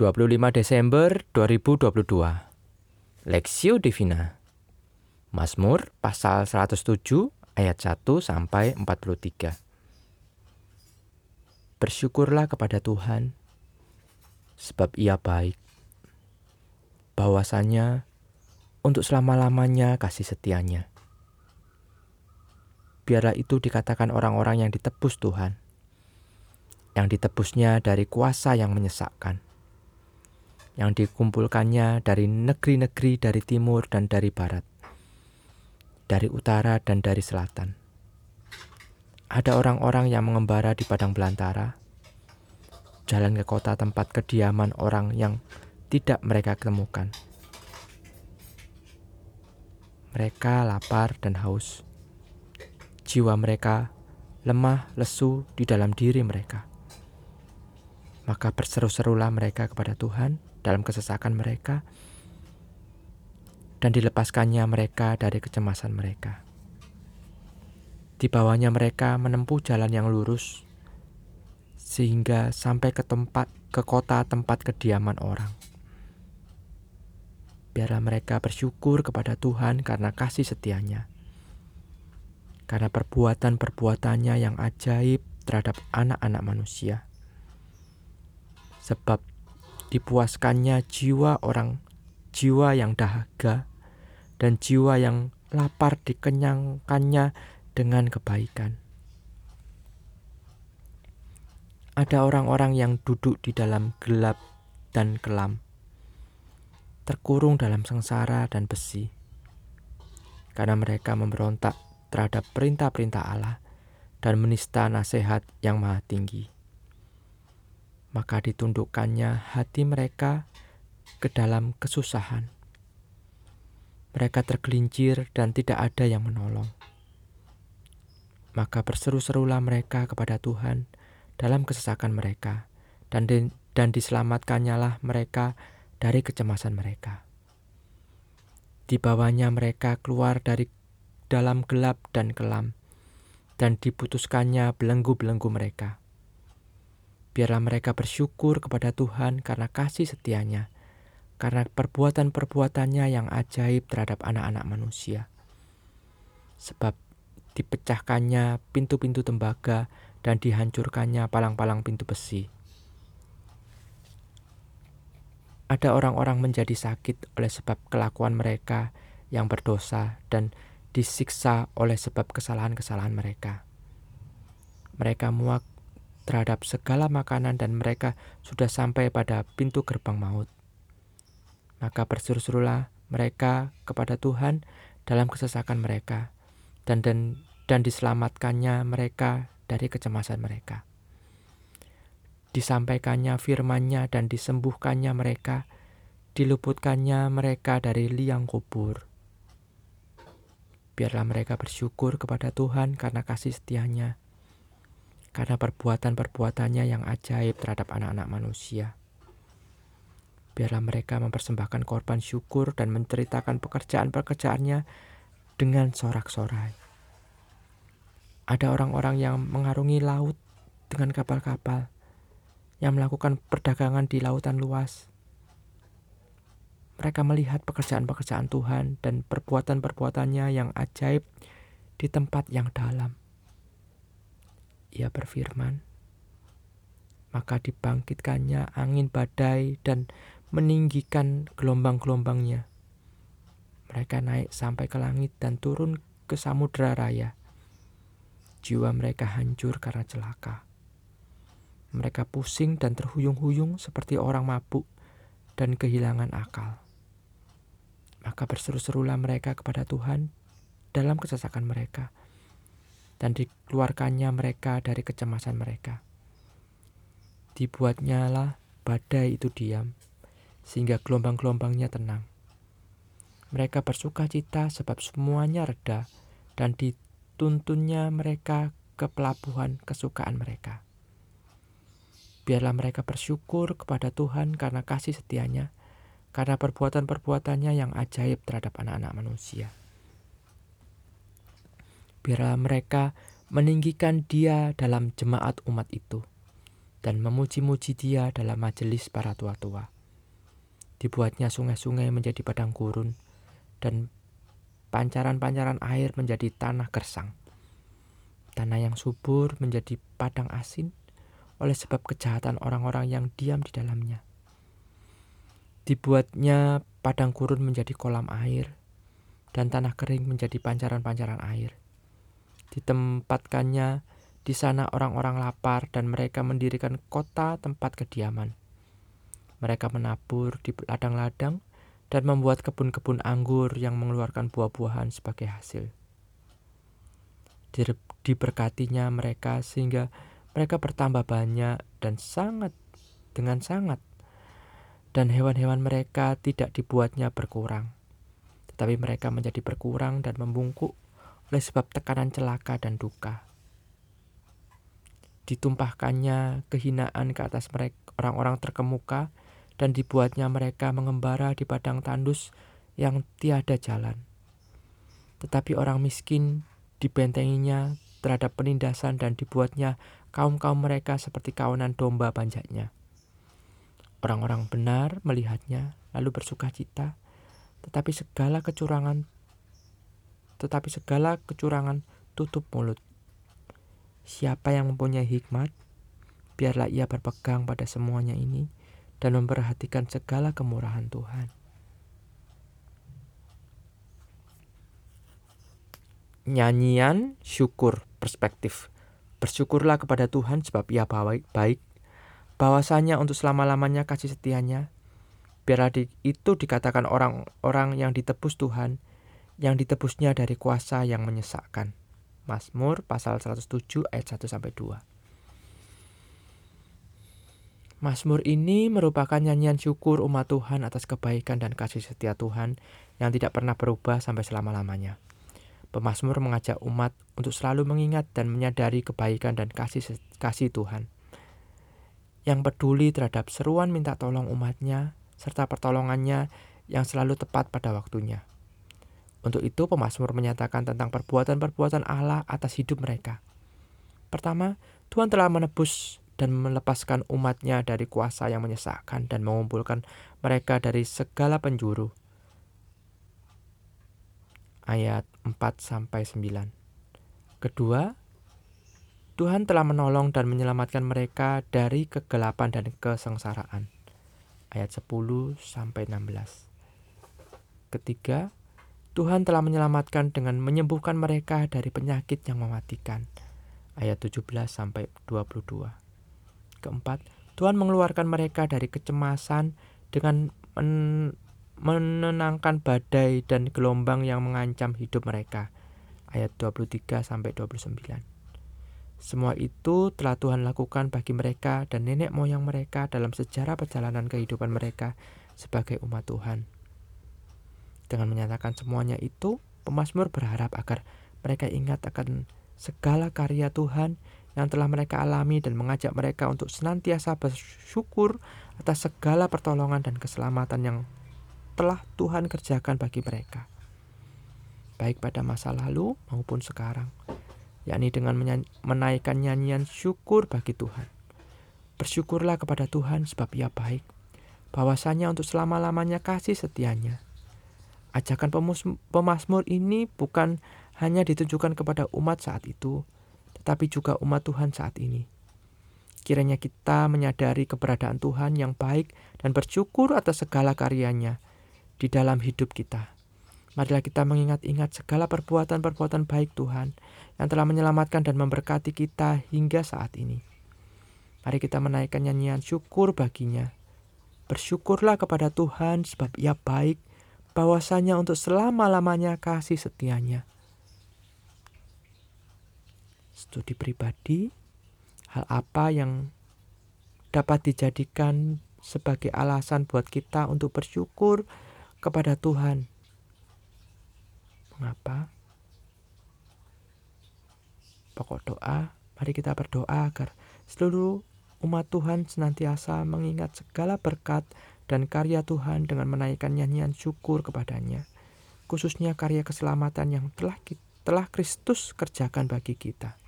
25 Desember 2022 Lexio Divina. Mazmur pasal 107 ayat 1 sampai 43 Bersyukurlah kepada Tuhan sebab ia baik. Bahwasanya untuk selama-lamanya kasih setianya. Biarlah itu dikatakan orang-orang yang ditebus Tuhan yang ditebusnya dari kuasa yang menyesakkan, yang dikumpulkannya dari negeri-negeri dari timur dan dari barat, dari utara dan dari selatan. Ada orang-orang yang mengembara di padang belantara, jalan ke kota tempat kediaman orang yang tidak mereka temukan. Mereka lapar dan haus. Jiwa mereka lemah lesu di dalam diri mereka maka berseru-serulah mereka kepada Tuhan dalam kesesakan mereka, dan dilepaskannya mereka dari kecemasan mereka. Di bawahnya mereka menempuh jalan yang lurus, sehingga sampai ke tempat ke kota tempat kediaman orang. Biarlah mereka bersyukur kepada Tuhan karena kasih setianya, karena perbuatan-perbuatannya yang ajaib terhadap anak-anak manusia sebab dipuaskannya jiwa orang jiwa yang dahaga dan jiwa yang lapar dikenyangkannya dengan kebaikan. Ada orang-orang yang duduk di dalam gelap dan kelam, terkurung dalam sengsara dan besi, karena mereka memberontak terhadap perintah-perintah Allah dan menista nasihat yang maha tinggi maka ditundukkannya hati mereka ke dalam kesusahan. Mereka tergelincir dan tidak ada yang menolong. Maka berseru-serulah mereka kepada Tuhan dalam kesesakan mereka, dan, di, dan diselamatkannya mereka dari kecemasan mereka. Di bawahnya mereka keluar dari dalam gelap dan kelam, dan diputuskannya belenggu-belenggu mereka Biarlah mereka bersyukur kepada Tuhan karena kasih setianya, karena perbuatan-perbuatannya yang ajaib terhadap anak-anak manusia. Sebab dipecahkannya pintu-pintu tembaga dan dihancurkannya palang-palang pintu besi. Ada orang-orang menjadi sakit oleh sebab kelakuan mereka yang berdosa dan disiksa oleh sebab kesalahan-kesalahan mereka. Mereka muak terhadap segala makanan dan mereka sudah sampai pada pintu gerbang maut. Maka berseru-serulah mereka kepada Tuhan dalam kesesakan mereka dan dan, dan diselamatkannya mereka dari kecemasan mereka. Disampaikannya firman-Nya dan disembuhkannya mereka, diluputkannya mereka dari liang kubur. Biarlah mereka bersyukur kepada Tuhan karena kasih setianya karena perbuatan-perbuatannya yang ajaib terhadap anak-anak manusia. Biarlah mereka mempersembahkan korban syukur dan menceritakan pekerjaan-pekerjaannya dengan sorak-sorai. Ada orang-orang yang mengarungi laut dengan kapal-kapal, yang melakukan perdagangan di lautan luas. Mereka melihat pekerjaan-pekerjaan Tuhan dan perbuatan-perbuatannya yang ajaib di tempat yang dalam ia berfirman, maka dibangkitkannya angin badai dan meninggikan gelombang-gelombangnya. Mereka naik sampai ke langit dan turun ke samudera raya. Jiwa mereka hancur karena celaka. Mereka pusing dan terhuyung-huyung seperti orang mabuk dan kehilangan akal. Maka berseru-serulah mereka kepada Tuhan dalam kesesakan mereka dan dikeluarkannya mereka dari kecemasan mereka. Dibuatnya lah badai itu diam, sehingga gelombang-gelombangnya tenang. Mereka bersuka cita sebab semuanya reda, dan dituntunnya mereka ke pelabuhan kesukaan mereka. Biarlah mereka bersyukur kepada Tuhan karena kasih setianya, karena perbuatan-perbuatannya yang ajaib terhadap anak-anak manusia biarlah mereka meninggikan dia dalam jemaat umat itu. dan memuji-muji dia dalam majelis para tua-tua. Dibuatnya sungai-sungai menjadi padang gurun, dan pancaran-pancaran air menjadi tanah gersang. Tanah yang subur menjadi padang asin oleh sebab kejahatan orang-orang yang diam di dalamnya. Dibuatnya padang gurun menjadi kolam air, dan tanah kering menjadi pancaran-pancaran air. Ditempatkannya di sana orang-orang lapar dan mereka mendirikan kota tempat kediaman. Mereka menabur di ladang-ladang dan membuat kebun-kebun anggur yang mengeluarkan buah-buahan sebagai hasil. Diberkatinya mereka sehingga mereka bertambah banyak dan sangat dengan sangat. Dan hewan-hewan mereka tidak dibuatnya berkurang. Tetapi mereka menjadi berkurang dan membungkuk oleh sebab tekanan celaka dan duka ditumpahkannya kehinaan ke atas mereka orang-orang terkemuka dan dibuatnya mereka mengembara di padang tandus yang tiada jalan. Tetapi orang miskin dibentenginya terhadap penindasan dan dibuatnya kaum-kaum mereka seperti kawanan domba panjatnya. Orang-orang benar melihatnya lalu bersuka cita, tetapi segala kecurangan tetapi segala kecurangan tutup mulut. Siapa yang mempunyai hikmat, biarlah ia berpegang pada semuanya ini dan memperhatikan segala kemurahan Tuhan. Nyanyian syukur perspektif. Bersyukurlah kepada Tuhan sebab ia baik, baik. Bahwasanya untuk selama-lamanya kasih setianya. Biarlah itu dikatakan orang-orang yang ditebus Tuhan, yang ditebusnya dari kuasa yang menyesakkan. Mazmur pasal 107 ayat 1 sampai 2. Mazmur ini merupakan nyanyian syukur umat Tuhan atas kebaikan dan kasih setia Tuhan yang tidak pernah berubah sampai selama-lamanya. Pemazmur mengajak umat untuk selalu mengingat dan menyadari kebaikan dan kasih kasih Tuhan. Yang peduli terhadap seruan minta tolong umatnya serta pertolongannya yang selalu tepat pada waktunya. Untuk itu pemazmur menyatakan tentang perbuatan-perbuatan Allah atas hidup mereka. Pertama, Tuhan telah menebus dan melepaskan umatnya dari kuasa yang menyesakkan dan mengumpulkan mereka dari segala penjuru. Ayat 4 sampai 9. Kedua, Tuhan telah menolong dan menyelamatkan mereka dari kegelapan dan kesengsaraan. Ayat 10 sampai 16. Ketiga, Tuhan telah menyelamatkan dengan menyembuhkan mereka dari penyakit yang mematikan. Ayat 17 sampai 22. Keempat, Tuhan mengeluarkan mereka dari kecemasan dengan men menenangkan badai dan gelombang yang mengancam hidup mereka. Ayat 23 sampai 29. Semua itu telah Tuhan lakukan bagi mereka dan nenek moyang mereka dalam sejarah perjalanan kehidupan mereka sebagai umat Tuhan. Dengan menyatakan semuanya itu, pemazmur berharap agar mereka ingat akan segala karya Tuhan yang telah mereka alami dan mengajak mereka untuk senantiasa bersyukur atas segala pertolongan dan keselamatan yang telah Tuhan kerjakan bagi mereka. Baik pada masa lalu maupun sekarang, yakni dengan menaikkan nyanyian syukur bagi Tuhan. Bersyukurlah kepada Tuhan sebab ia baik, bahwasanya untuk selama-lamanya kasih setianya Ajakan pemazmur ini bukan hanya ditujukan kepada umat saat itu, tetapi juga umat Tuhan saat ini. Kiranya kita menyadari keberadaan Tuhan yang baik dan bersyukur atas segala karyanya di dalam hidup kita. Marilah kita mengingat-ingat segala perbuatan-perbuatan baik Tuhan yang telah menyelamatkan dan memberkati kita hingga saat ini. Mari kita menaikkan nyanyian syukur baginya. Bersyukurlah kepada Tuhan sebab ia baik bahwasanya untuk selama-lamanya kasih setianya. Studi pribadi, hal apa yang dapat dijadikan sebagai alasan buat kita untuk bersyukur kepada Tuhan. Mengapa? Pokok doa, mari kita berdoa agar seluruh umat Tuhan senantiasa mengingat segala berkat dan karya Tuhan dengan menaikkan nyanyian syukur kepadanya, khususnya karya keselamatan yang telah telah Kristus kerjakan bagi kita.